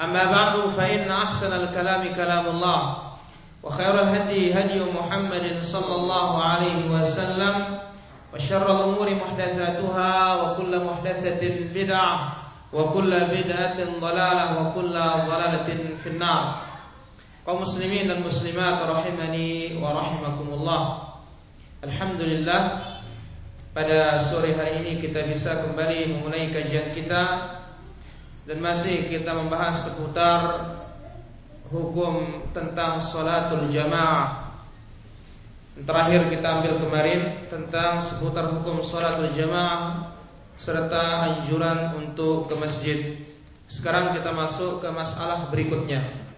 أما بعد فإن أحسن الكلام كلام الله وخير الهدي هدي محمد صلى الله عليه وسلم وشر الأمور محدثاتها وكل محدثة بدعة وكل بدعة ضلالة وكل ضلالة في النار kaum muslimin dan muslimat rahimani wa rahimakumullah. Alhamdulillah pada sore hari ini kita bisa kembali memulai kajian kita dan masih kita membahas seputar hukum tentang salatul jamaah. Terakhir kita ambil kemarin tentang seputar hukum salatul jamaah serta anjuran untuk ke masjid. Sekarang kita masuk ke masalah berikutnya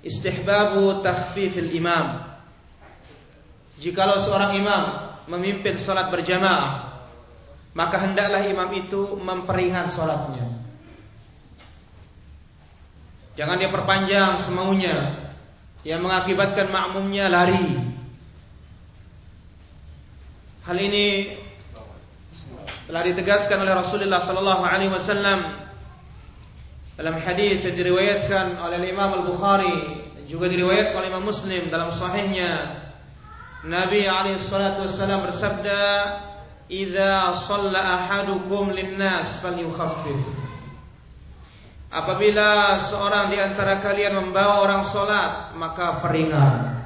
istihbabu takhfifil imam. Jikalau seorang imam memimpin salat berjamaah, maka hendaklah imam itu memperingan salatnya. Jangan dia perpanjang semaunya. Yang mengakibatkan makmumnya lari. Hal ini telah ditegaskan oleh Rasulullah sallallahu alaihi wasallam dalam hadis yang diriwayatkan oleh Imam Al-Bukhari juga diriwayatkan oleh Imam Muslim dalam sahihnya. Nabi alaihi salatu bersabda "Idza shalla ahadukum linnas falyukhaffif" Apabila seorang di antara kalian membawa orang salat maka peringan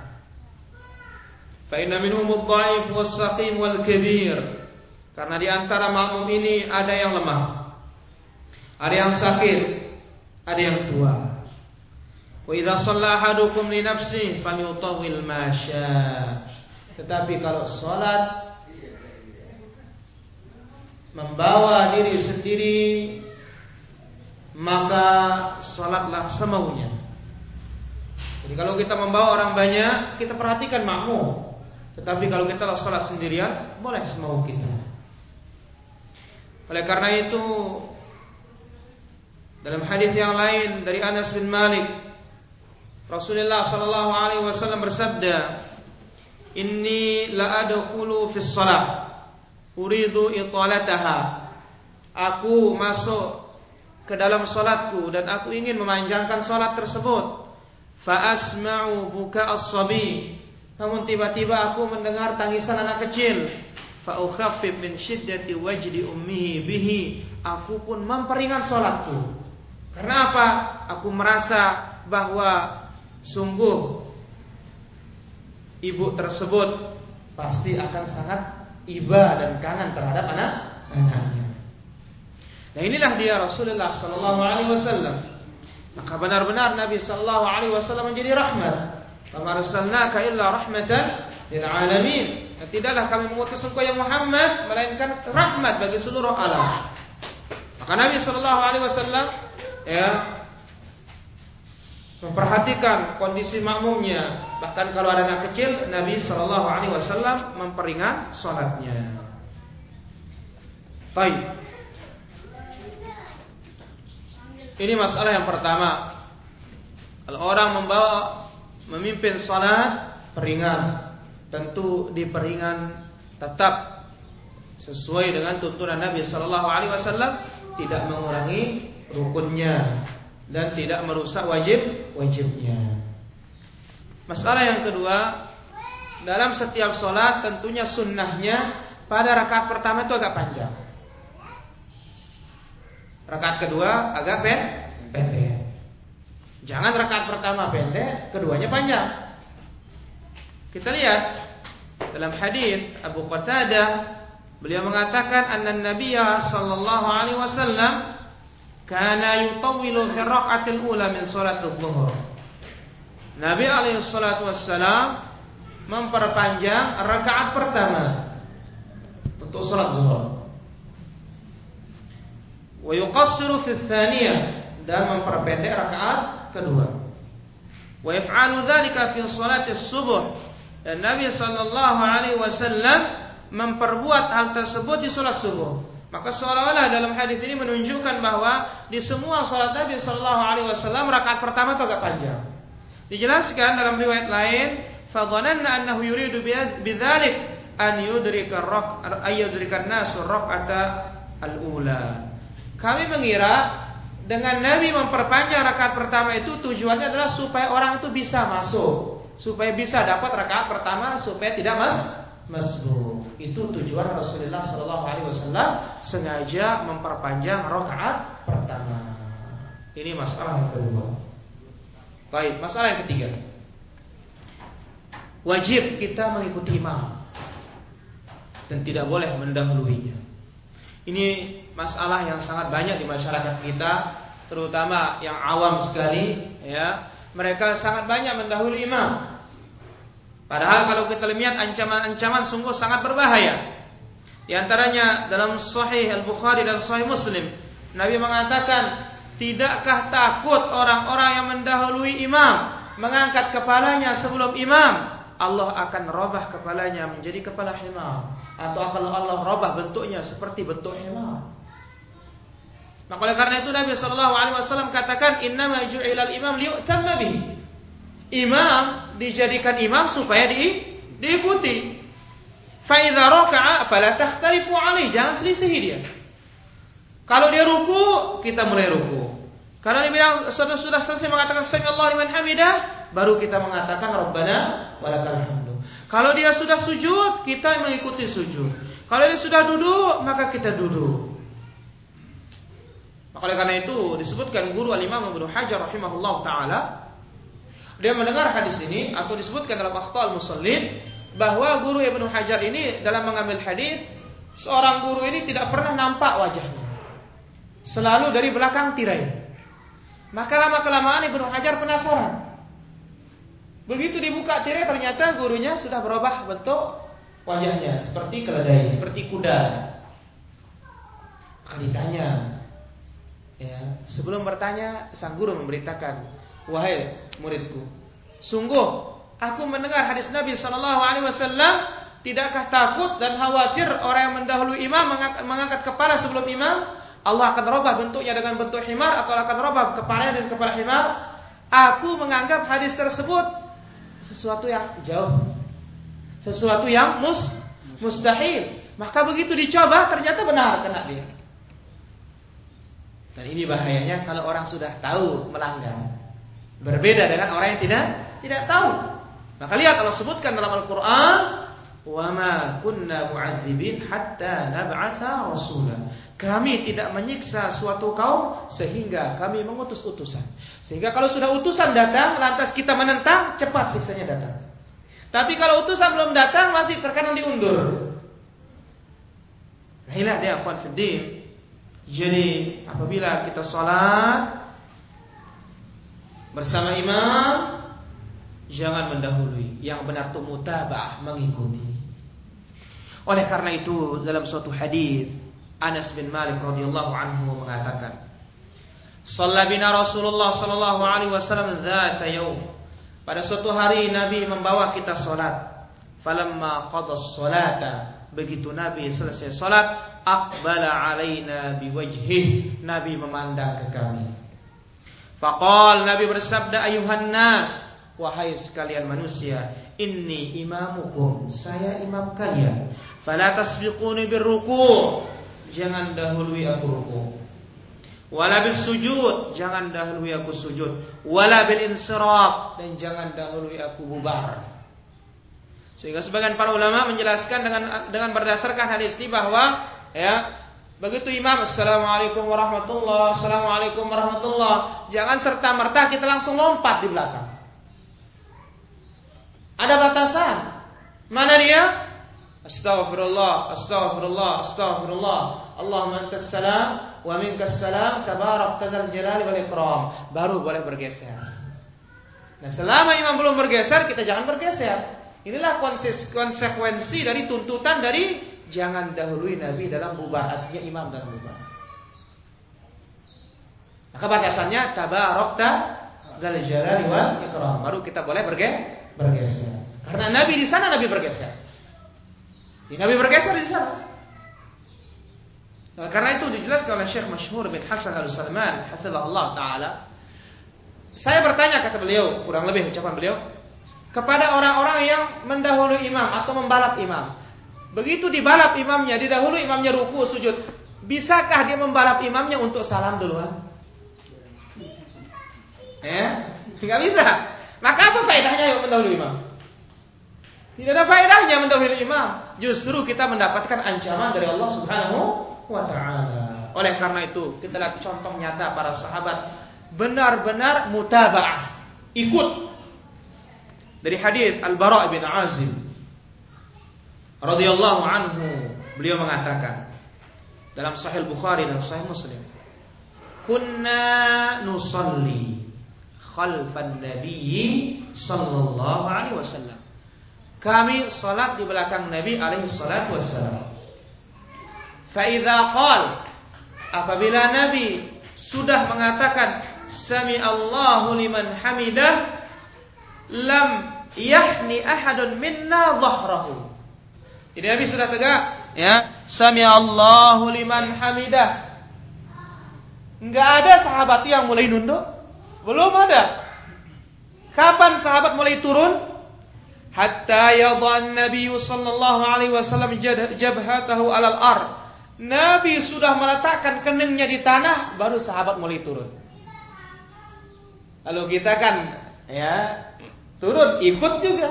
Fa inna minhum adh-dha'if was-saqim wal-kabir. Karena di antara makmum ini ada yang lemah ada yang sakit ada yang tua. Wa idza shalla li nafsi falyutawwil ma Tetapi kalau salat membawa diri sendiri maka salatlah semaunya. Jadi kalau kita membawa orang banyak, kita perhatikan makmum. Tetapi kalau kita salat sendirian, boleh semau kita. Oleh karena itu dalam hadis yang lain dari Anas bin Malik, Rasulullah sallallahu alaihi wasallam bersabda, "Inni la adkhulu fi shalah uridu italataha." Aku masuk ke dalam salatku dan aku ingin memanjangkan salat tersebut. Fa asma'u buka as-sabi. Namun tiba-tiba aku mendengar tangisan anak kecil. Fa ukhaffif min shiddati wajdi ummihi bihi. Aku pun memperingan salatku. Karena apa? Aku merasa bahwa sungguh ibu tersebut pasti akan sangat iba dan kangen terhadap anak-anaknya. Nah inilah dia Rasulullah Sallallahu Alaihi Wasallam. Maka benar-benar Nabi Sallallahu Alaihi Wasallam menjadi rahmat. Kama arsalnaka illa rahmatan lil alamin. Dan tidaklah kami mengutus engkau ya Muhammad melainkan rahmat bagi seluruh alam. Maka Nabi Sallallahu Alaihi Wasallam ya memperhatikan kondisi makmumnya bahkan kalau ada anak kecil Nabi Shallallahu Alaihi Wasallam memperingat sholatnya. Baik. Ini masalah yang pertama. Kalau orang membawa memimpin sholat peringan, tentu diperingan tetap sesuai dengan tuntunan Nabi Shallallahu Alaihi Wasallam tidak mengurangi rukunnya dan tidak merusak wajib wajibnya. Masalah yang kedua, dalam setiap sholat tentunya sunnahnya pada rakaat pertama itu agak panjang. Rakaat kedua agak pendek. Jangan rakaat pertama pendek, keduanya panjang. Kita lihat dalam hadis Abu Qatadah beliau mengatakan anna Nabiya sallallahu alaihi wasallam kana yutawwilu fi ula min salatul dhuhr. Nabi alaihi salatu wassalam memperpanjang rakaat pertama untuk salat zuhur. Wa yuqassiru fi dan memperpendek rakaat kedua. Wa dzalika fi salati subuh. Dan Nabi sallallahu alaihi wasallam memperbuat hal tersebut di salat subuh. Maka seolah-olah dalam hadis ini menunjukkan bahwa di semua salat Nabi sallallahu alaihi wasallam rakaat pertama itu agak panjang. Dijelaskan dalam riwayat lain, "Fadhananna annahu yuridu bidzalik an yudrika rak ayyudrika an-nasu rak'ata al-ula." Kami mengira dengan Nabi memperpanjang rakaat pertama itu tujuannya adalah supaya orang itu bisa masuk, supaya bisa dapat rakaat pertama supaya tidak mas masbuk. Itu tujuan Rasulullah Shallallahu Alaihi Wasallam sengaja memperpanjang rakaat pertama. Ini masalah yang kedua. Baik, masalah yang ketiga. Wajib kita mengikuti imam dan tidak boleh mendahuluinya. Ini masalah yang sangat banyak di masyarakat kita, terutama yang awam sekali, ya. Mereka sangat banyak mendahului imam. Padahal kalau kita lihat ancaman-ancaman sungguh sangat berbahaya. Di antaranya dalam Sahih Al-Bukhari dan Sahih Muslim, Nabi mengatakan, "Tidakkah takut orang-orang yang mendahului imam mengangkat kepalanya sebelum imam Allah akan robah kepalanya menjadi kepala himar atau akan Allah robah bentuknya seperti bentuk himar. Maka oleh karena itu Nabi Shallallahu Alaihi Wasallam katakan Inna ju'ilal imam liyu'tamma bihi. Imam dijadikan imam supaya di, diikuti. Fa'idha raka'a fala takhtalifu alaih. Jangan selisihi dia. Kalau dia ruku, kita mulai ruku. Kalau dia bilang sudah, sudah selesai mengatakan Sami Allah liman hamidah, baru kita mengatakan Rabbana walakal hamdu. Kalau dia sudah sujud, kita mengikuti sujud. Kalau dia sudah duduk, maka kita duduk. Oleh karena itu disebutkan guru Al-Imam Ibnu Hajar rahimahullah taala dia mendengar hadis ini atau disebutkan dalam Akhtal Musallin bahwa guru Ibnu Hajar ini dalam mengambil hadis seorang guru ini tidak pernah nampak wajahnya. Selalu dari belakang tirai. Maka lama kelamaan Ibnu Hajar penasaran. Begitu dibuka tirai ternyata gurunya sudah berubah bentuk wajahnya seperti keledai, seperti kuda. Maka ditanya, Ya, sebelum bertanya, sang guru memberitakan, "Wahai muridku, sungguh aku mendengar hadis Nabi Shallallahu alaihi wasallam, tidakkah takut dan khawatir orang yang mendahului imam mengangkat, mengangkat kepala sebelum imam, Allah akan robah bentuknya dengan bentuk himar atau akan robah kepalanya dengan kepala himar?" Aku menganggap hadis tersebut sesuatu yang jauh. Sesuatu yang mus mustahil. Maka begitu dicoba ternyata benar kena dia. Dan ini bahayanya kalau orang sudah tahu melanggar. Berbeda dengan orang yang tidak tidak tahu. Maka lihat Allah sebutkan dalam Al-Qur'an, "Wa ma kunna mu'adzibin hatta nab'atha rasula." Kami tidak menyiksa suatu kaum sehingga kami mengutus utusan. Sehingga kalau sudah utusan datang, lantas kita menentang, cepat siksanya datang. Tapi kalau utusan belum datang, masih terkadang diundur. Nah, inilah dia akhwan fiddin jadi apabila kita sholat bersama imam, jangan mendahului. Yang benar itu mutabah mengikuti. Oleh karena itu dalam suatu hadis Anas bin Malik radhiyallahu anhu mengatakan, "Shalla bina Rasulullah sallallahu alaihi wasallam dzata yaum." Pada suatu hari Nabi membawa kita salat. Falamma qada salata Begitu Nabi selesai salat, aqbala alaina biwajhih. Nabi memandang ke kami. Faqal Nabi bersabda ayuhan nas, wahai sekalian manusia, inni imamukum, saya imam kalian. Fala tasbiquni birruku. Jangan dahului aku ruku. Wala bis sujud, jangan dahului aku sujud. Wala bil insirab dan jangan dahului aku bubar. Sehingga sebagian para ulama menjelaskan dengan dengan berdasarkan hadis ini bahwa ya Begitu imam Assalamualaikum warahmatullah Assalamualaikum warahmatullah Jangan serta-merta kita langsung lompat di belakang. Ada batasan. Mana dia? Astaghfirullah, astaghfirullah, astaghfirullah. Allahumma antas salam Wa minkas salam Tabarak tadal jalali wal ikram. Baru boleh bergeser. Nah selama imam belum bergeser Kita jangan bergeser Inilah konsekuensi dari tuntutan dari jangan dahului Nabi dalam bubar, artinya imam dalam bubar. Maka batasannya tabarokta dal jalali wal ikram. Baru kita boleh berge bergeser. Karena Nabi di sana Nabi bergeser. Di Nabi bergeser di sana. Nah, karena itu dijelaskan oleh Syekh Masyhur bin Hasan Al Salman, hafizahullah taala. Saya bertanya kata beliau, kurang lebih ucapan beliau, kepada orang-orang yang mendahului imam atau membalap imam. Begitu dibalap imamnya, didahulu imamnya ruku sujud. Bisakah dia membalap imamnya untuk salam duluan? Ya, nggak bisa. Maka apa faedahnya yuk mendahului imam? Tidak ada faedahnya mendahului imam. Justru kita mendapatkan ancaman dari Allah Subhanahu wa taala. Oleh karena itu, kita lihat contoh nyata para sahabat benar-benar mutaba'ah, ikut. Dari hadis Al-Bara' bin Azib radhiyallahu anhu beliau mengatakan dalam Sahih Bukhari dan Sahih Muslim kunna nusalli khalfan nabiyyi sallallahu alaihi wasallam. Kami salat di belakang Nabi alaihi salatu wasallam fa idza qal apabila Nabi sudah mengatakan sami Allahu liman hamidah lam yahni ahadun minna dhahrahu jadi Nabi sudah tegak, ya. Sami Allahu liman hamidah. Enggak ada sahabat yang mulai nunduk. Belum ada. Kapan sahabat mulai turun? Hatta yadhan Nabi sallallahu alaihi wasallam jabhatahu alal ar. Nabi sudah meletakkan keningnya di tanah, baru sahabat mulai turun. Lalu kita kan ya turun ikut juga.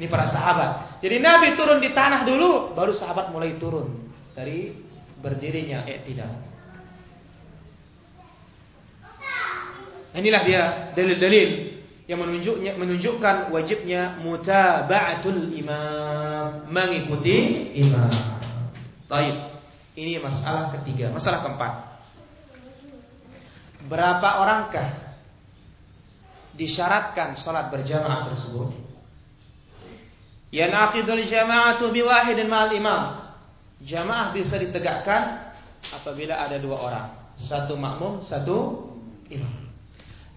Ini para sahabat. Jadi Nabi turun di tanah dulu, baru sahabat mulai turun dari berdirinya tidak. Inilah dia dalil-dalil yang menunjuknya menunjukkan wajibnya mutaba'atul imam, mengikuti imam. Baik. Ini masalah ketiga, masalah keempat. Berapa orangkah disyaratkan sholat berjamaah tersebut? Yanaqidul jama'atu biwahidin ma'al imam. Jamaah bisa ditegakkan apabila ada dua orang. Satu makmum, satu imam.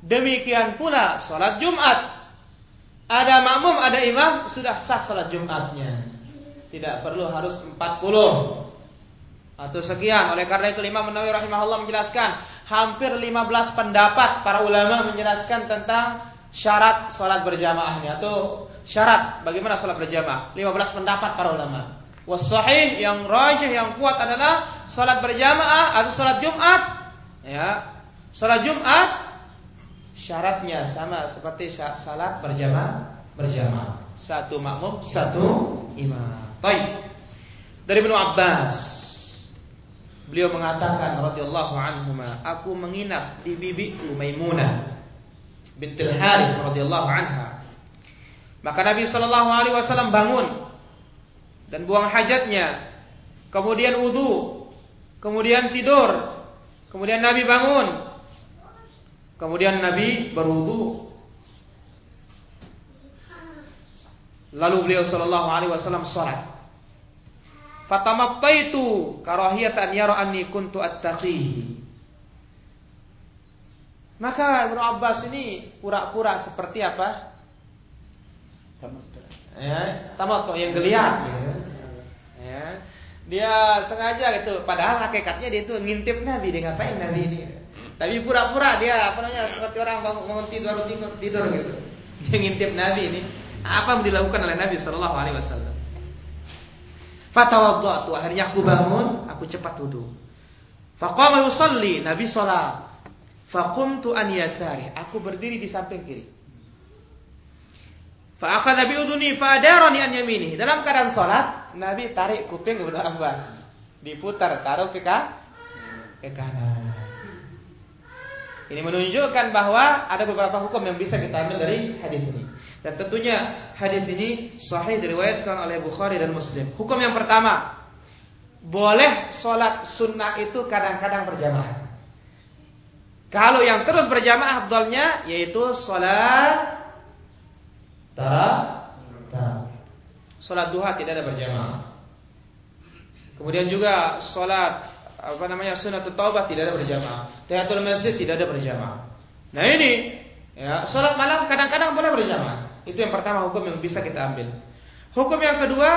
Demikian pula salat Jumat. Ada makmum, ada imam, sudah sah salat Jumatnya. Tidak perlu harus 40 atau sekian. Oleh karena itu Imam Nawawi rahimahullah menjelaskan hampir 15 pendapat para ulama menjelaskan tentang syarat salat berjamaahnya atau syarat bagaimana sholat berjamaah. 15 pendapat para ulama. Wasahih yang rajih yang kuat adalah sholat berjamaah atau sholat Jumat. Ya, sholat Jumat syaratnya sama seperti sholat berjamaah berjamaah. Satu makmum, satu imam. Baik. Dari Ibnu Abbas Beliau mengatakan radhiyallahu anhu aku menginap di bibiku Maimunah bintil Harith radhiyallahu anha maka Nabi Shallallahu Alaihi Wasallam bangun dan buang hajatnya, kemudian wudhu, kemudian tidur, kemudian Nabi bangun, kemudian Nabi berwudhu. Lalu beliau Shallallahu Alaihi Wasallam sholat. Fatamattaitu karahiyatan yara anni kuntu attaqi. Maka Ibnu Abbas ini pura-pura seperti apa? Ya, tamattu yang geliat. Ya. Dia sengaja gitu, padahal hakikatnya dia itu ngintip Nabi, dia ngapain Nabi ini. Tapi pura-pura dia apa namanya seperti orang bangun, bangun tidur tidur, tidur gitu. Dia ngintip Nabi ini. Apa yang dilakukan oleh Nabi Shallallahu alaihi wasallam? Fatawaddatu, akhirnya aku bangun, aku cepat wudhu. Faqama yusalli, Nabi salat. Faqumtu an yasari, aku berdiri di samping kiri. Fa Nabi udhuni fa adarani an yamini. Dalam keadaan salat, Nabi tarik kuping kepada Abbas. diputar taruh ke ke kanan. Ini menunjukkan bahwa ada beberapa hukum yang bisa kita ambil dari hadis ini. Dan tentunya hadis ini sahih diriwayatkan oleh Bukhari dan Muslim. Hukum yang pertama, boleh sholat sunnah itu kadang-kadang berjamaah. Kalau yang terus berjamaah abdolnya yaitu sholat tarawih. Sholat duha tidak ada berjamaah. Kemudian juga sholat apa namanya sunat taubah tidak ada berjamaah. Tahiyatul masjid tidak ada berjamaah. Nah ini ya sholat malam kadang-kadang boleh berjamaah. Itu yang pertama hukum yang bisa kita ambil. Hukum yang kedua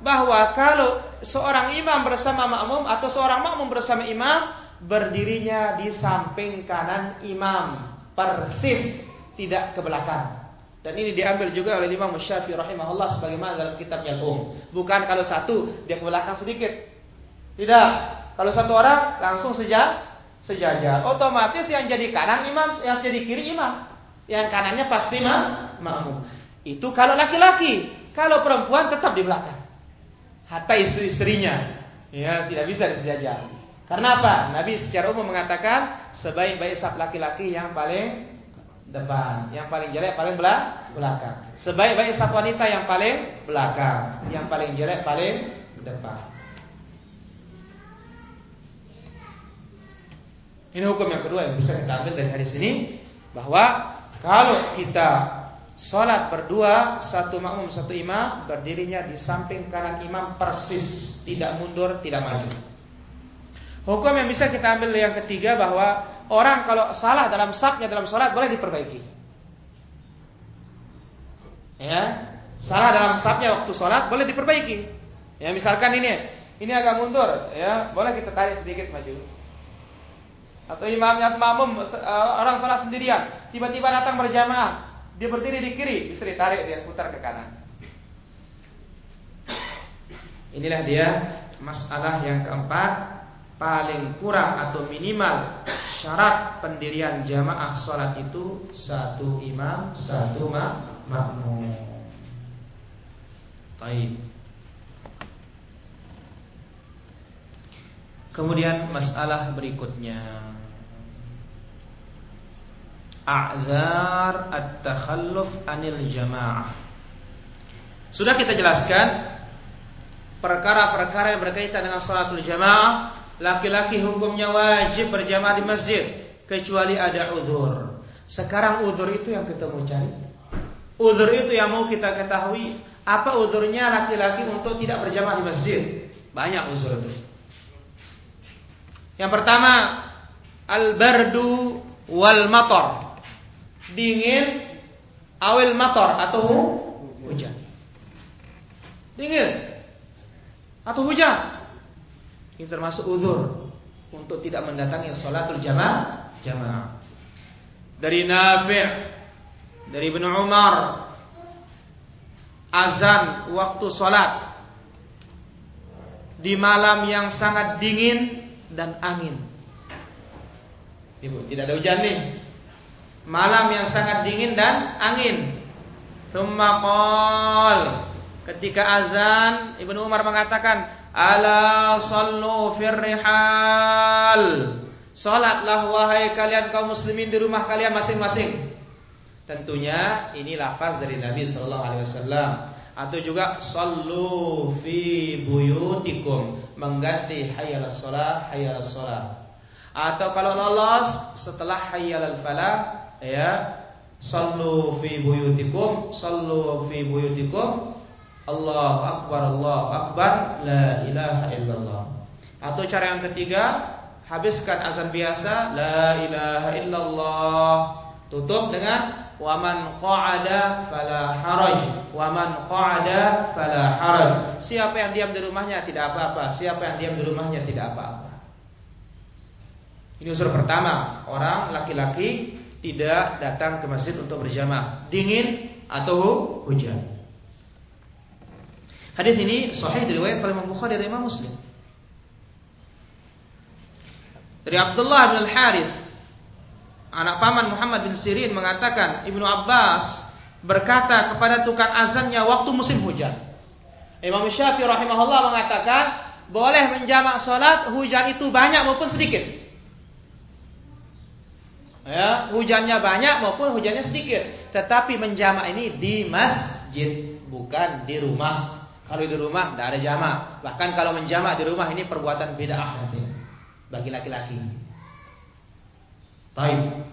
bahwa kalau seorang imam bersama makmum atau seorang makmum bersama imam berdirinya di samping kanan imam persis tidak ke belakang. Dan ini diambil juga oleh Imam Syafi'i rahimahullah sebagaimana dalam kitabnya Al-Um. Bukan kalau satu dia ke belakang sedikit. Tidak. Kalau satu orang langsung sejak sejajar. Otomatis yang jadi kanan imam, yang jadi kiri imam. Yang kanannya pasti mah makmum. Itu kalau laki-laki. Kalau perempuan tetap di belakang. Hatta istri-istrinya. Ya, tidak bisa disejajar. Karena apa? Nabi secara umum mengatakan sebaik-baik saf laki-laki yang paling depan, yang paling jelek paling belakang. Sebaik-baik saf wanita yang paling belakang, yang paling jelek paling depan. Ini hukum yang kedua yang bisa kita ambil dari hadis ini bahwa kalau kita sholat berdua satu makmum satu imam berdirinya di samping kanan imam persis tidak mundur tidak maju. Hukum yang bisa kita ambil yang ketiga bahwa orang kalau salah dalam sapnya dalam sholat boleh diperbaiki. Ya, salah dalam sapnya waktu sholat boleh diperbaiki. Ya, misalkan ini, ini agak mundur, ya, boleh kita tarik sedikit maju. Atau imamnya makmum eh, orang salah sendirian, tiba-tiba datang berjamaah, dia berdiri di kiri, bisa ditarik dia putar ke kanan. Inilah dia masalah yang keempat paling kurang atau minimal syarat pendirian jamaah sholat itu satu imam satu makmum. Baik. Kemudian masalah berikutnya a'dzar at-takhalluf anil jamaah. Sudah kita jelaskan perkara-perkara yang berkaitan dengan salatul jamaah, laki-laki hukumnya wajib berjamaah di masjid kecuali ada uzur. Sekarang uzur itu yang kita mau cari. Uzur itu yang mau kita ketahui. Apa uzurnya laki-laki untuk tidak berjamaah di masjid? Banyak uzur itu. Yang pertama, al-bardu wal matar dingin awil mator atau hujan. Dingin atau hujan. Ini termasuk uzur untuk tidak mendatangi sholatul jamaah jamaah. Dari Nafi' dari Ibnu Umar azan waktu sholat di malam yang sangat dingin dan angin. Ibu, tidak ada hujan nih malam yang sangat dingin dan angin. Thumma ketika azan Ibnu Umar mengatakan ala sallu firrihal Salatlah wahai kalian kaum muslimin di rumah kalian masing-masing. Tentunya ini lafaz dari Nabi sallallahu alaihi wasallam atau juga sallu fi buyutikum mengganti hayyal shalah hayyal shalah. Atau kalau lolos setelah hayyal falah ya. Sallu fi buyutikum sallu fi buyutikum. Allahu akbar Allahu akbar. La ilaha illallah. Atau cara yang ketiga habiskan azan biasa. La ilaha illallah. Tutup dengan waman qa'ada fala haraj. Waman qa'ada fala haraj. Siapa yang diam di rumahnya tidak apa-apa. Siapa yang diam di rumahnya tidak apa-apa. Ini unsur pertama. Orang laki-laki tidak datang ke masjid untuk berjamaah, dingin atau hujan. Hadis ini sahih diriwayatkan oleh Imam Bukhari dan Imam Muslim. Dari Abdullah bin Al-Harith anak paman Muhammad bin Sirin mengatakan Ibnu Abbas berkata kepada tukang azannya waktu musim hujan. Imam Syafi'i rahimahullah mengatakan boleh menjamak sholat hujan itu banyak maupun sedikit. Ya, hujannya banyak maupun hujannya sedikit. Tetapi menjamak ini di masjid, bukan di rumah. Kalau di rumah tidak ada jamak. Bahkan kalau menjamak di rumah ini perbuatan bid'ah nanti bagi laki-laki. Baik.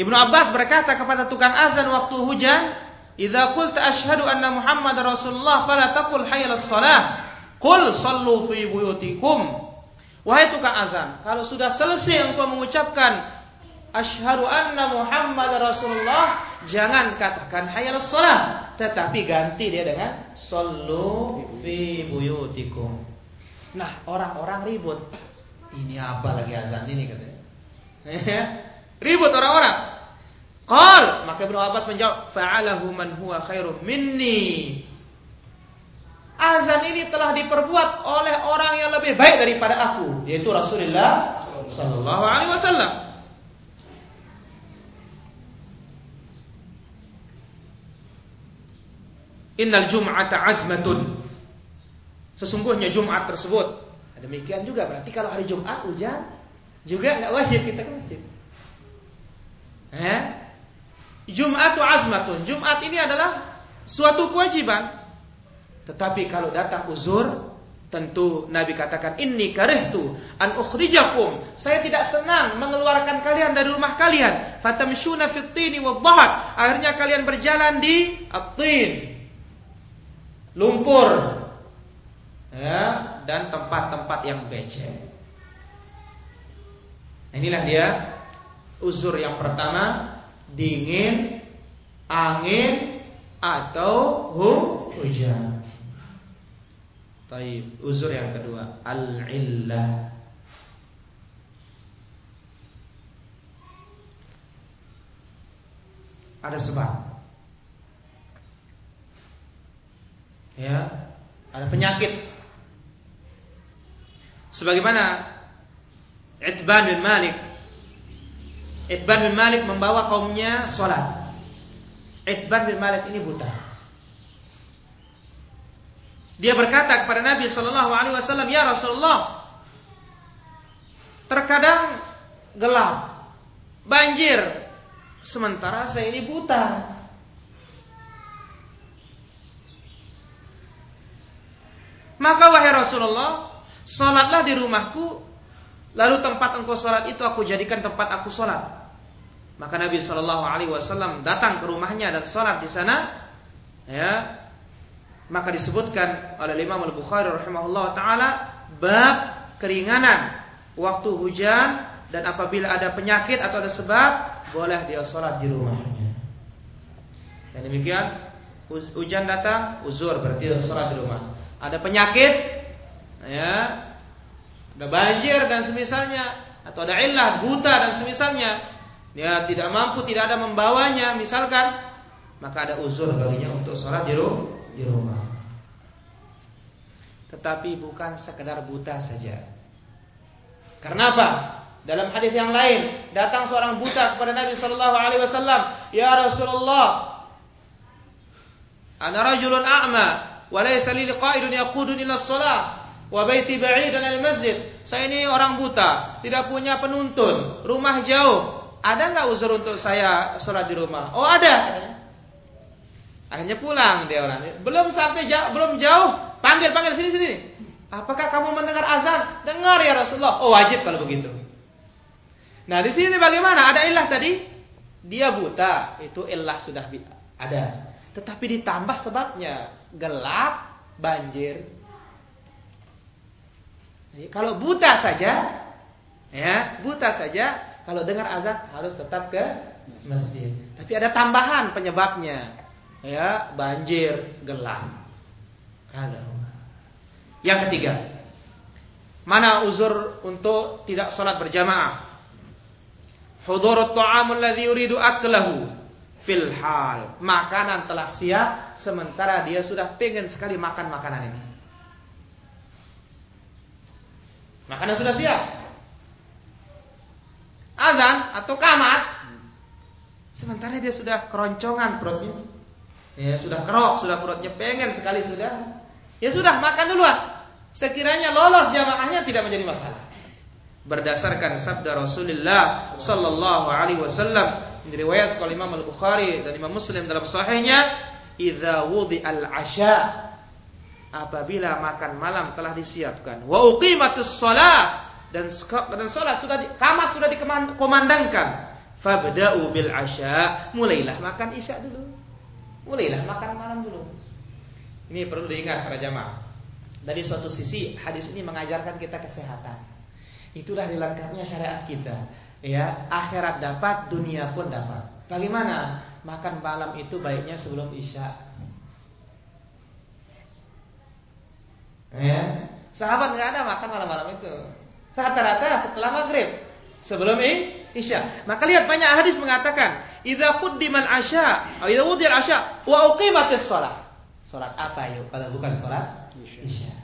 Ibnu Abbas berkata kepada tukang azan waktu hujan, "Idza qulta asyhadu anna Muhammad Rasulullah fala taqul hayyal shalah, qul sallu fi buyutikum." Wahai tukang azan, kalau sudah selesai engkau mengucapkan asyhadu anna Muhammad Rasulullah, jangan katakan hayyal shalah, tetapi ganti dia dengan sallu fi buyutikum. Nah, orang-orang ribut. Ini apa lagi azan ini katanya? ribut orang-orang. Qal, maka Ibnu Abbas menjawab, fa'alahu man huwa khairum minni. Azan ini telah diperbuat oleh orang yang lebih baik daripada aku, yaitu Rasulullah sallallahu alaihi wasallam. Innal jum'ata azmatun. Sesungguhnya Jumat tersebut. Demikian juga berarti kalau hari Jumat hujan juga nggak wajib kita ke masjid. Eh? Jumat azmatun. Jumat ini adalah suatu kewajiban. Tetapi kalau datang uzur, tentu Nabi katakan inni karihtu an ukhrijakum. Saya tidak senang mengeluarkan kalian dari rumah kalian. Fatamshuna fit tini wadhahat. Akhirnya kalian berjalan di at-tin. Lumpur. Ya, dan tempat-tempat yang becek. Inilah dia uzur yang pertama dingin, angin atau hujan. Taib. Uzur yang kedua, al-illah. Ada sebab. Ya, ada penyakit. Sebagaimana Itban bin Malik Itban bin Malik membawa kaumnya sholat. Itban bin Malik ini buta. Dia berkata kepada Nabi Shallallahu Alaihi Wasallam, ya Rasulullah, terkadang gelap, banjir, sementara saya ini buta. Maka wahai Rasulullah, sholatlah di rumahku, lalu tempat engkau sholat itu aku jadikan tempat aku sholat. Maka Nabi Shallallahu Alaihi Wasallam datang ke rumahnya dan sholat di sana, ya maka disebutkan oleh Imam Al-Bukhari rahimahullah taala bab keringanan waktu hujan dan apabila ada penyakit atau ada sebab boleh dia sholat di rumahnya. Dan demikian hujan datang uzur berarti dia sholat di rumah. Ada penyakit ya ada banjir dan semisalnya atau ada ilah buta dan semisalnya dia tidak mampu tidak ada membawanya misalkan maka ada uzur baginya untuk sholat di rumah. Tetapi bukan sekedar buta saja. Karena apa? Dalam hadis yang lain datang seorang buta kepada Nabi Shallallahu Alaihi Wasallam, ya Rasulullah, ana rajulun a'ma, wa laysa li qa'idun yaqudun ila shalah, wa baiti ba'idan al masjid. Saya ini orang buta, tidak punya penuntun, rumah jauh. Ada nggak uzur untuk saya sholat di rumah? Oh ada. Akhirnya pulang dia orang. Belum sampai jauh, belum jauh, panggil panggil sini sini. Apakah kamu mendengar azan? Dengar ya Rasulullah. Oh wajib kalau begitu. Nah di sini bagaimana? Ada ilah tadi. Dia buta, itu ilah sudah ada. Tetapi ditambah sebabnya gelap, banjir. Jadi, kalau buta saja, ya buta saja. Kalau dengar azan harus tetap ke masjid. Tapi ada tambahan penyebabnya ya banjir gelap. Ada. Yang ketiga, mana uzur untuk tidak sholat berjamaah? Hudurut ta'amul ladzi yuridu aklahu fil hal. Makanan telah siap sementara dia sudah pengen sekali makan makanan ini. Makanan sudah siap. Azan atau kamat sementara dia sudah keroncongan perutnya Ya, sudah kerok, sudah perutnya pengen sekali sudah Ya sudah, makan duluan. Sekiranya lolos jamaahnya tidak menjadi masalah. Berdasarkan sabda Rasulullah sallallahu alaihi wasallam riwayat oleh Imam Al-Bukhari dan Imam Muslim dalam sahihnya, "Idza al asya" apabila makan malam telah disiapkan, wa uqimatus shalah dan dan salat sudah di, kamat sudah dikomandangkan, fabda'u bil asya, mulailah makan isya dulu. Mulailah makan malam dulu. Ini perlu diingat para jamaah. Dari suatu sisi hadis ini mengajarkan kita kesehatan. Itulah dilengkapnya syariat kita. Ya, akhirat dapat, dunia pun dapat. Bagaimana? Makan malam itu baiknya sebelum isya. Ya, sahabat nggak ada makan malam-malam itu. Rata-rata setelah maghrib, sebelum isya. Maka lihat banyak hadis mengatakan, "Idza quddimal asya, atau idza wudiyal asya wa uqimatis shalah." Salat apa yuk kalau bukan salat isya?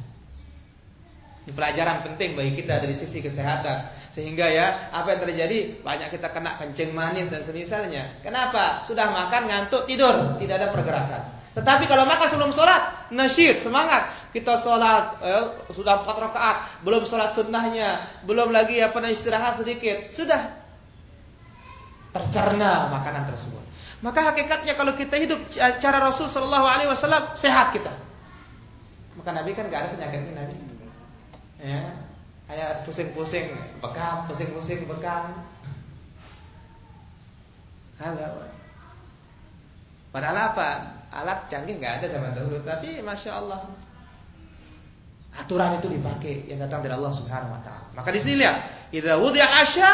Ini pelajaran penting bagi kita dari sisi kesehatan. Sehingga ya, apa yang terjadi? Banyak kita kena kencing manis dan semisalnya. Kenapa? Sudah makan, ngantuk, tidur. Tidak ada pergerakan. Tetapi kalau makan sebelum sholat, nasyid, semangat. Kita sholat, eh, sudah empat rakaat, belum sholat sunnahnya, belum lagi apa istirahat sedikit. Sudah tercerna makanan tersebut. Maka hakikatnya kalau kita hidup cara Rasul Shallallahu Alaihi Wasallam sehat kita. Maka Nabi kan gak ada penyakit ini Nabi. Ya, kayak pusing-pusing bekam, pusing-pusing bekam. Padahal apa? Alat canggih nggak ada zaman dahulu, tapi masya Allah aturan itu dipakai yang datang dari Allah Subhanahu Wa Taala. Maka di sini lihat, idza wudiya asya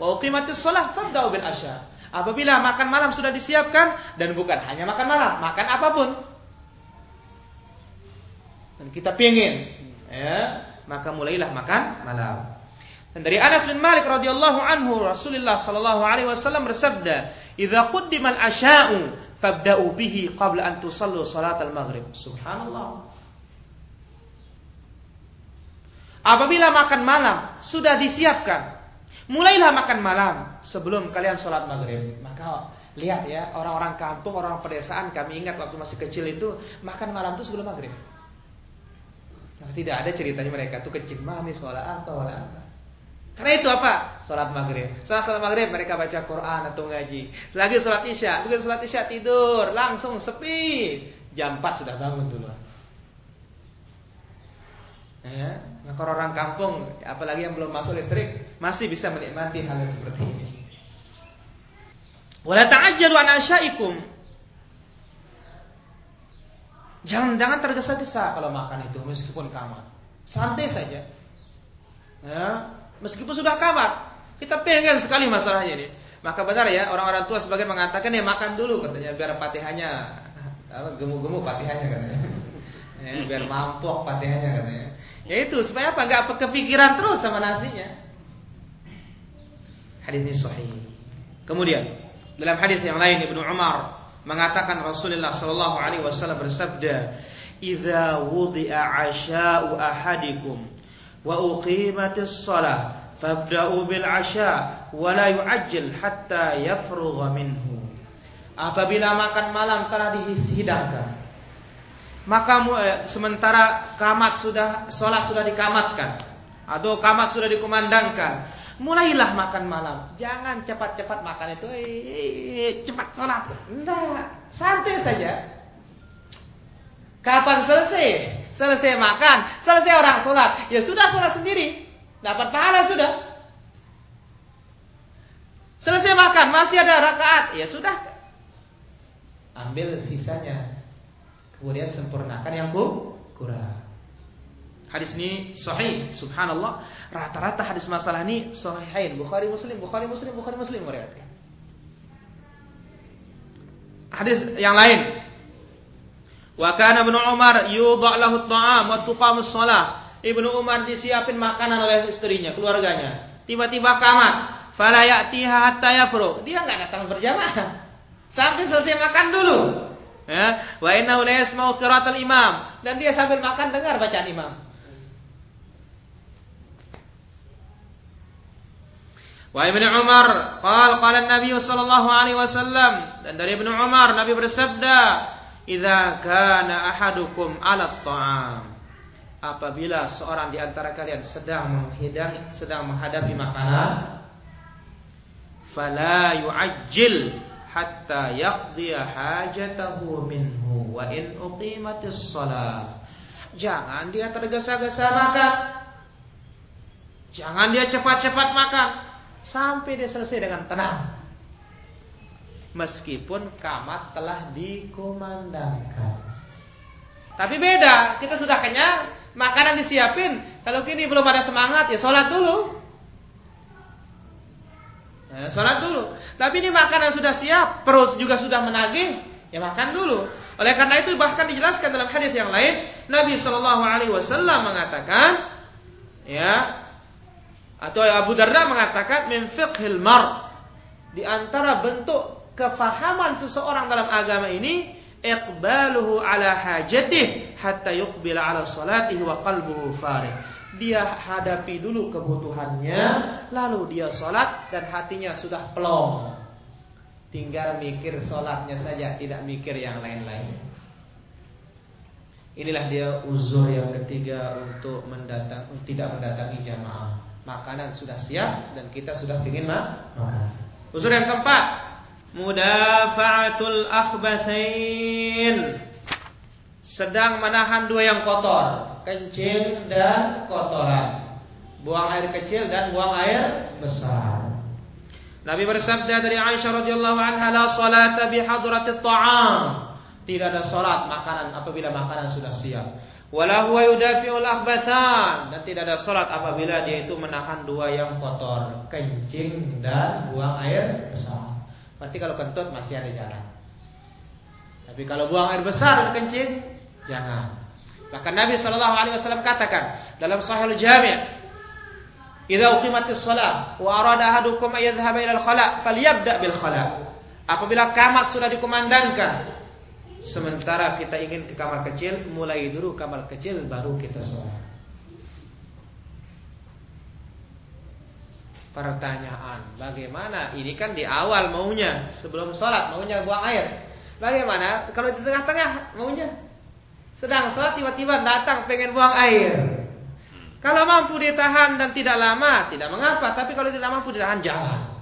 wa uqimatis shalah fabda'u bil asya. Apabila makan malam sudah disiapkan dan bukan hanya makan malam, makan apa pun. Dan kita pingin, ya, maka mulailah makan malam. Dan dari Anas bin Malik radhiyallahu anhu Rasulullah sallallahu alaihi wasallam bersabda, "Idza quddimal asya'u fabda'u bihi qabla an tusallu salat al-maghrib." Subhanallah. Apabila makan malam sudah disiapkan, mulailah makan malam sebelum kalian sholat maghrib. Maka lihat ya orang-orang kampung, orang pedesaan kami ingat waktu masih kecil itu makan malam itu sebelum maghrib. Nah, tidak ada ceritanya mereka tuh kecil manis, wala apa, wala apa. Karena itu apa? Sholat maghrib. Setelah sholat maghrib mereka baca Quran atau ngaji. Lagi sholat isya. Begitu sholat isya tidur. Langsung sepi. Jam 4 sudah bangun dulu. Ya, maka orang kampung, apalagi yang belum masuk listrik, masih bisa menikmati hal yang seperti ini. Wala ta'ajjalu an asyaikum Jangan jangan tergesa-gesa kalau makan itu meskipun kamar. Santai saja. Ya, meskipun sudah kamar, kita pengen sekali masalahnya ini. Maka benar ya orang-orang tua sebagai mengatakan ya makan dulu katanya biar patihannya gemuk-gemuk patihannya katanya. Ya, biar mampok patihannya katanya. Ya itu supaya apa? Enggak kepikiran terus sama nasinya. Hadis ini sahih. Kemudian dalam hadis yang lain Ibnu Umar mengatakan Rasulullah sallallahu alaihi wasallam bersabda, "Idza wudi'a 'asha'u ahadikum fabda'u bil 'asha' wa la yu'ajjil hatta yafrugha minhu." Apabila makan malam telah dihidangkan, maka eh, sementara kamat sudah sholat sudah dikamatkan atau kamat sudah dikumandangkan mulailah makan malam. Jangan cepat-cepat makan itu, eh, cepat sholat. Enggak, santai saja. Kapan selesai? Selesai makan, selesai orang sholat. Ya sudah sholat sendiri. Dapat pahala sudah. Selesai makan, masih ada rakaat. Ya sudah. Ambil sisanya. Kemudian sempurnakan yang kurang. Hadis ini sahih, subhanallah. Rata-rata hadis masalah ini sahihain, Bukhari Muslim, Bukhari Muslim, Bukhari Muslim meriwayatkan. Hadis yang lain. Wa kana Ibnu Umar yudha' lahu at-ta'am wa tuqamus shalah. Ibnu Umar disiapin makanan oleh istrinya, keluarganya. Tiba-tiba kamat, fala ya'tiha hatta yafru. Dia enggak datang berjamaah. Sampai selesai makan dulu. Ya, wa innahu la yasma'u qiraatal imam dan dia sambil makan dengar bacaan imam. Wa Ibnu Umar qala qala Nabi sallallahu alaihi wasallam dan dari Ibnu Umar Nabi bersabda idza kana ahadukum 'ala ta'am. Apabila seorang di antara kalian sedang menghidang sedang menghadapi makanan fala yu'ajjil hatta yaqdiya hajatahu minhu wa in uqimatis shalah. Jangan dia tergesa-gesa makan. Jangan dia cepat-cepat makan. Sampai dia selesai dengan tenang meskipun kamat telah dikumandangkan. Tapi beda, kita sudah kenyang, makanan disiapin. Kalau kini belum ada semangat, ya sholat dulu. Ya, sholat dulu. Tapi ini makanan sudah siap, perut juga sudah menagih, ya makan dulu. Oleh karena itu bahkan dijelaskan dalam hadis yang lain, Nabi Shallallahu Alaihi Wasallam mengatakan, ya, atau Abu Darda mengatakan, min fiqhil mar di antara bentuk kefahaman seseorang dalam agama ini iqbaluhu ala hajatih hatta yuqbila ala salatihi wa qalbuhu farid. Dia hadapi dulu kebutuhannya, lalu dia sholat dan hatinya sudah plong. Tinggal mikir sholatnya saja, tidak mikir yang lain-lain. Inilah dia uzur yang ketiga untuk mendatang, tidak mendatangi jamaah. Makanan sudah siap dan kita sudah ingin makan. Uzur yang keempat, mudafa'atul akhbathain sedang menahan dua yang kotor, kencing dan kotoran. Buang air kecil dan buang air besar. Nabi bersabda dari Aisyah radhiyallahu anha la salata bi hadratit ta'am. Tidak ada salat makanan apabila makanan sudah siap. Wala huwa yudafi'ul akhbathan dan tidak ada salat apabila dia itu menahan dua yang kotor, kencing dan buang air besar. Berarti kalau kentut masih ada jalan. Tapi kalau buang air besar dan kencing, jangan. Bahkan Nabi Shallallahu Alaihi Wasallam katakan dalam Sahih Jami' Idza uqimatis shalah wa arada ahadukum ay yadhhaba ila al-khala' falyabda bil khala'. Apabila kamat sudah dikumandangkan, sementara kita ingin ke kamar kecil, mulai dulu kamar kecil baru kita sholat. Pertanyaan. Bagaimana? Ini kan di awal maunya sebelum sholat maunya buang air. Bagaimana? Kalau di tengah-tengah maunya? Sedang sholat tiba-tiba datang pengen buang air. Kalau mampu ditahan dan tidak lama tidak mengapa. Tapi kalau tidak mampu ditahan jangan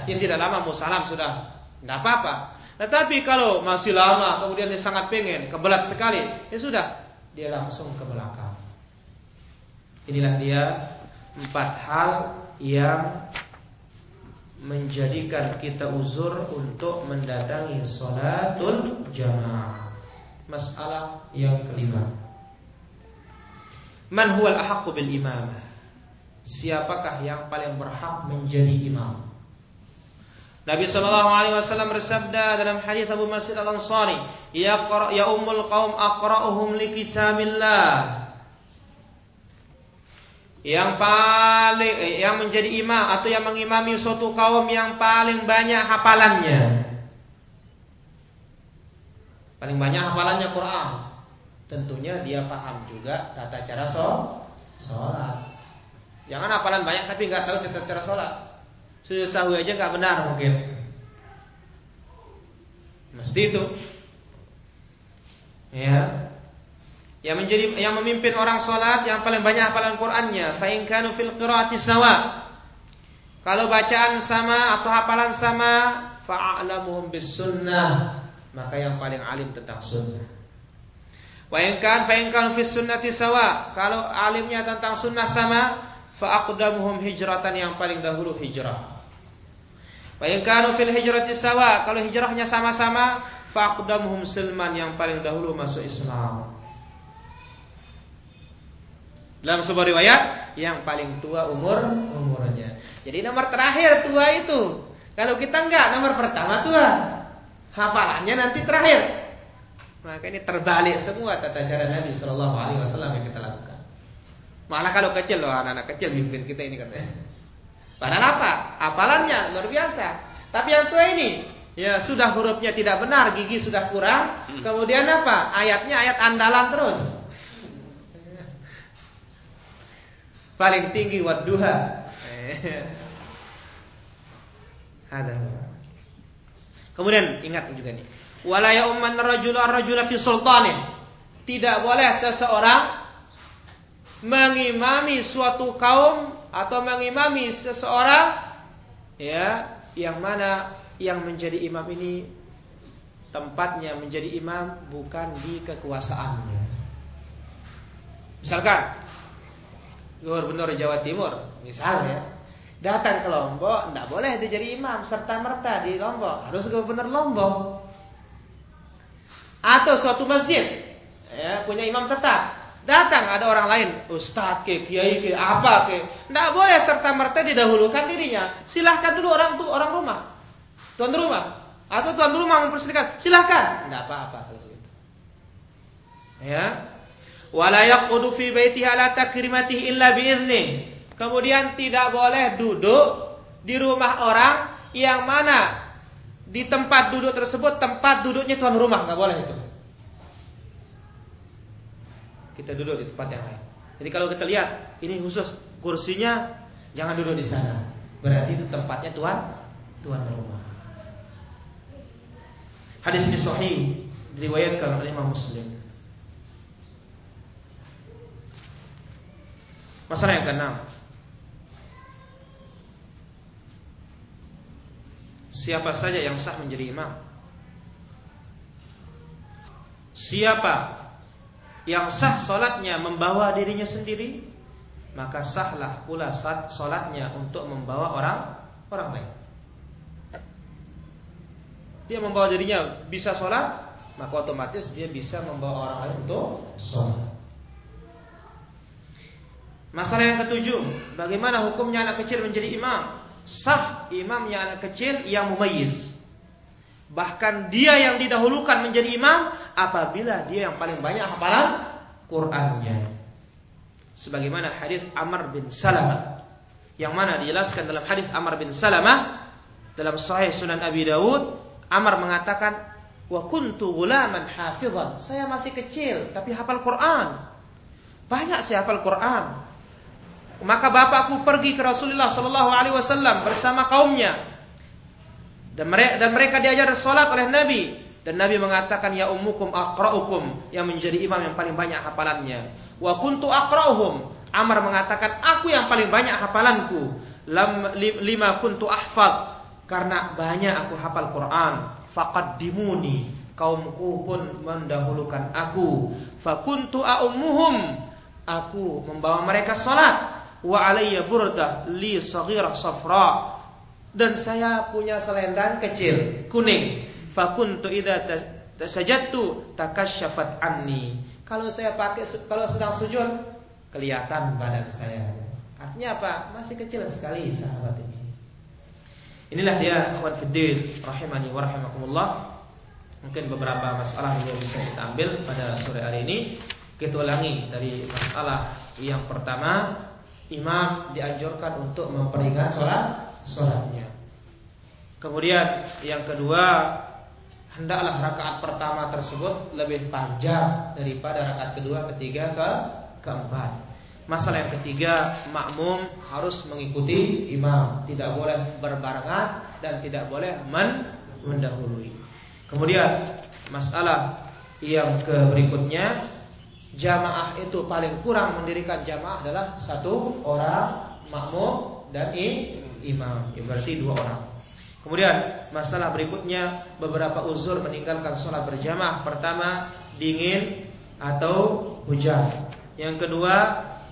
artinya tidak lama mau salam sudah. Tidak apa-apa. Tetapi kalau masih lama kemudian dia sangat pengen kebelat sekali ya sudah. Dia langsung ke belakang Inilah dia empat hal yang menjadikan kita uzur untuk mendatangi sholatul jamaah. Masalah yang kelima. Man huwal ahaqqu bil imam? Siapakah yang paling berhak menjadi imam? Nabi sallallahu alaihi wasallam bersabda dalam hadis Abu Mas'ud Al-Ansari, "Ya ya ummul qaum aqra'uhum li kitabillah." Yang paling eh, yang menjadi imam atau yang mengimami suatu kaum yang paling banyak hafalannya. Paling banyak hafalannya Quran. Tentunya dia paham juga tata cara sholat. Jangan hafalan banyak tapi nggak tahu tata cara sholat. Sudah sahwi aja nggak benar mungkin. Mesti itu. Ya, yang menjadi yang memimpin orang sholat yang paling banyak hafalan Qur'annya fa in kanu fil qiraati sawa. Kalau bacaan sama atau hafalan sama fa'alamuhum bis sunnah. Maka yang paling alim tentang sunnah. Wa in kan fa in kanu fis sunnati sawa. Kalau alimnya tentang sunnah sama fa aqdamuhum hijratan yang paling dahulu hijrah. Wa in kanu fil hijrati sawa. Kalau hijrahnya sama-sama fa aqdamuhum silman yang paling dahulu masuk Islam dalam sebuah riwayat yang paling tua umur umurnya. Jadi nomor terakhir tua itu. Kalau kita enggak nomor pertama tua. Hafalannya nanti terakhir. Maka ini terbalik semua tata cara Nabi Shallallahu Alaihi Wasallam yang kita lakukan. Malah kalau kecil loh anak-anak kecil mimpin kita ini katanya. Padahal apa? Hafalannya luar biasa. Tapi yang tua ini ya sudah hurufnya tidak benar, gigi sudah kurang. Hmm. Kemudian apa? Ayatnya ayat andalan terus. Paling tinggi wadduha. Ada. Kemudian ingat juga nih. Wala umman rajula rajula fi sultanih. Tidak boleh seseorang mengimami suatu kaum atau mengimami seseorang ya yang mana yang menjadi imam ini tempatnya menjadi imam bukan di kekuasaannya. Misalkan gubernur Jawa Timur, misalnya. Datang ke Lombok, tidak boleh dia jadi imam serta merta di Lombok, harus gubernur Lombok. Atau suatu masjid ya, punya imam tetap, datang ada orang lain, ustadz ke, kiai ke, apa ke, tidak boleh serta merta didahulukan dirinya. Silahkan dulu orang tuh orang rumah, tuan rumah, atau tuan rumah mempersilahkan, silahkan, tidak apa-apa kalau begitu. Ya, wala yaqudu fi baitihi ala takrimatihi illa bi'idznih. Kemudian tidak boleh duduk di rumah orang yang mana di tempat duduk tersebut tempat duduknya tuan rumah, nggak boleh itu. Kita duduk di tempat yang lain. Jadi kalau kita lihat ini khusus kursinya jangan duduk di sana. Berarti itu tempatnya tuan tuan rumah. Hadis ini sahih diriwayatkan oleh Imam Muslim. Masalah yang keenam. Siapa saja yang sah menjadi imam? Siapa yang sah solatnya membawa dirinya sendiri, maka sahlah pula solatnya untuk membawa orang orang lain. Dia membawa dirinya bisa sholat, maka otomatis dia bisa membawa orang lain untuk sholat. Masalah yang ketujuh, bagaimana hukumnya anak kecil menjadi imam? Sah imamnya anak kecil yang mumayyiz. Bahkan dia yang didahulukan menjadi imam apabila dia yang paling banyak hafalan Qur'annya. Sebagaimana hadis Amr bin Salamah yang mana dijelaskan dalam hadis Amr bin Salamah dalam Sahih Sunan Abi Dawud, Amr mengatakan, "Wa kuntu ghulaman hafizan." Saya masih kecil tapi hafal Quran. Banyak saya hafal Quran. Maka bapakku pergi ke Rasulullah Sallallahu Alaihi Wasallam bersama kaumnya dan mereka, dan mereka diajar sholat oleh Nabi dan Nabi mengatakan ya ummukum akraukum yang menjadi imam yang paling banyak hafalannya. Wa kuntu akrauhum. Amr mengatakan aku yang paling banyak hafalanku. Lam, lima kuntu ahfad karena banyak aku hafal Quran. dimuni kaumku pun mendahulukan aku. Fakuntu aummuhum aku membawa mereka sholat wa alayya burdah li saghirah safra. Dan saya punya selendang kecil kuning. Fakuntu idza tasajadtu takasyafat anni. Kalau saya pakai kalau sedang sujud kelihatan badan saya. Artinya apa? Masih kecil sekali sahabat ini. Inilah dia akhwan fiddin rahimani wa rahimakumullah. Mungkin beberapa masalah yang bisa kita ambil pada sore hari ini. Kita ulangi dari masalah yang pertama imam dianjurkan untuk memperingat sholat sholatnya. Kemudian yang kedua hendaklah rakaat pertama tersebut lebih panjang daripada rakaat kedua, ketiga, ke keempat. Masalah yang ketiga, makmum harus mengikuti imam, tidak boleh berbarengan dan tidak boleh men mendahului. Kemudian masalah yang berikutnya jamaah itu paling kurang mendirikan jamaah adalah satu orang makmum dan imam. Ya, berarti dua orang. Kemudian masalah berikutnya beberapa uzur meninggalkan sholat berjamaah. Pertama dingin atau hujan. Yang kedua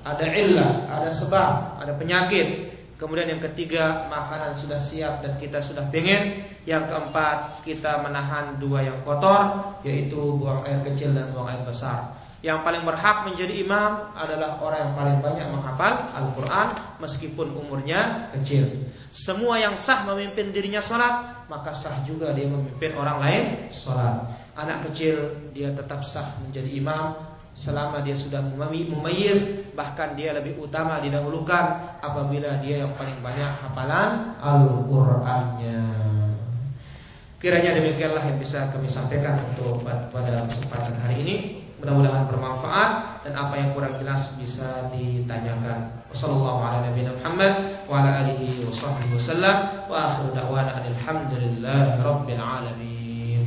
ada illah, ada sebab, ada penyakit. Kemudian yang ketiga makanan sudah siap dan kita sudah pengen. Yang keempat kita menahan dua yang kotor yaitu buang air kecil dan buang air besar. Yang paling berhak menjadi imam adalah orang yang paling banyak menghafal Al-Quran meskipun umurnya kecil. Semua yang sah memimpin dirinya sholat, maka sah juga dia memimpin orang lain sholat. Anak kecil dia tetap sah menjadi imam selama dia sudah mumayyiz bahkan dia lebih utama didahulukan apabila dia yang paling banyak hafalan Al-Qur'annya. Kiranya demikianlah yang bisa kami sampaikan untuk pada kesempatan hari ini. Mudah-mudahan bermanfaat dan apa yang kurang jelas bisa ditanyakan. Wassalamualaikum warahmatullahi wa ala alihi wa sahbihi wasallam wa akhiru da'wana alhamdulillahi rabbil alamin.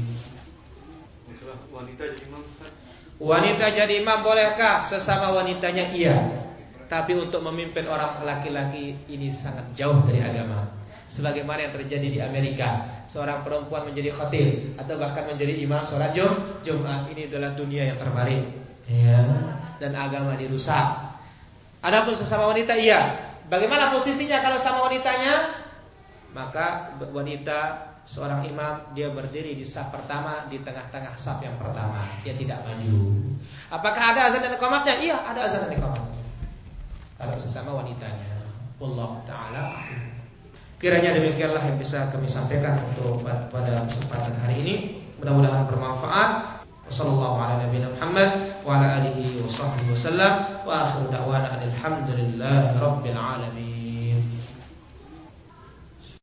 Wanita jadi imam Wanita jadi imam bolehkah? Sesama wanitanya iya. Tapi untuk memimpin orang laki-laki ini sangat jauh dari agama sebagaimana yang terjadi di Amerika. Seorang perempuan menjadi khatib atau bahkan menjadi imam sholat Jum, Jumat. Ini adalah dunia yang terbalik. Ya. Dan agama dirusak. Adapun sesama wanita iya. Bagaimana posisinya kalau sama wanitanya? Maka wanita seorang imam dia berdiri di saf pertama di tengah-tengah saf yang pertama. Dia tidak maju. Apakah ada azan dan iqamatnya? Iya, ada azan dan iqamatnya. Kalau sesama wanitanya. Allah taala Kiranya demikianlah yang bisa kami sampaikan untuk pada kesempatan hari ini. Mudah-mudahan bermanfaat. Wassalamualaikum warahmatullahi wabarakatuh.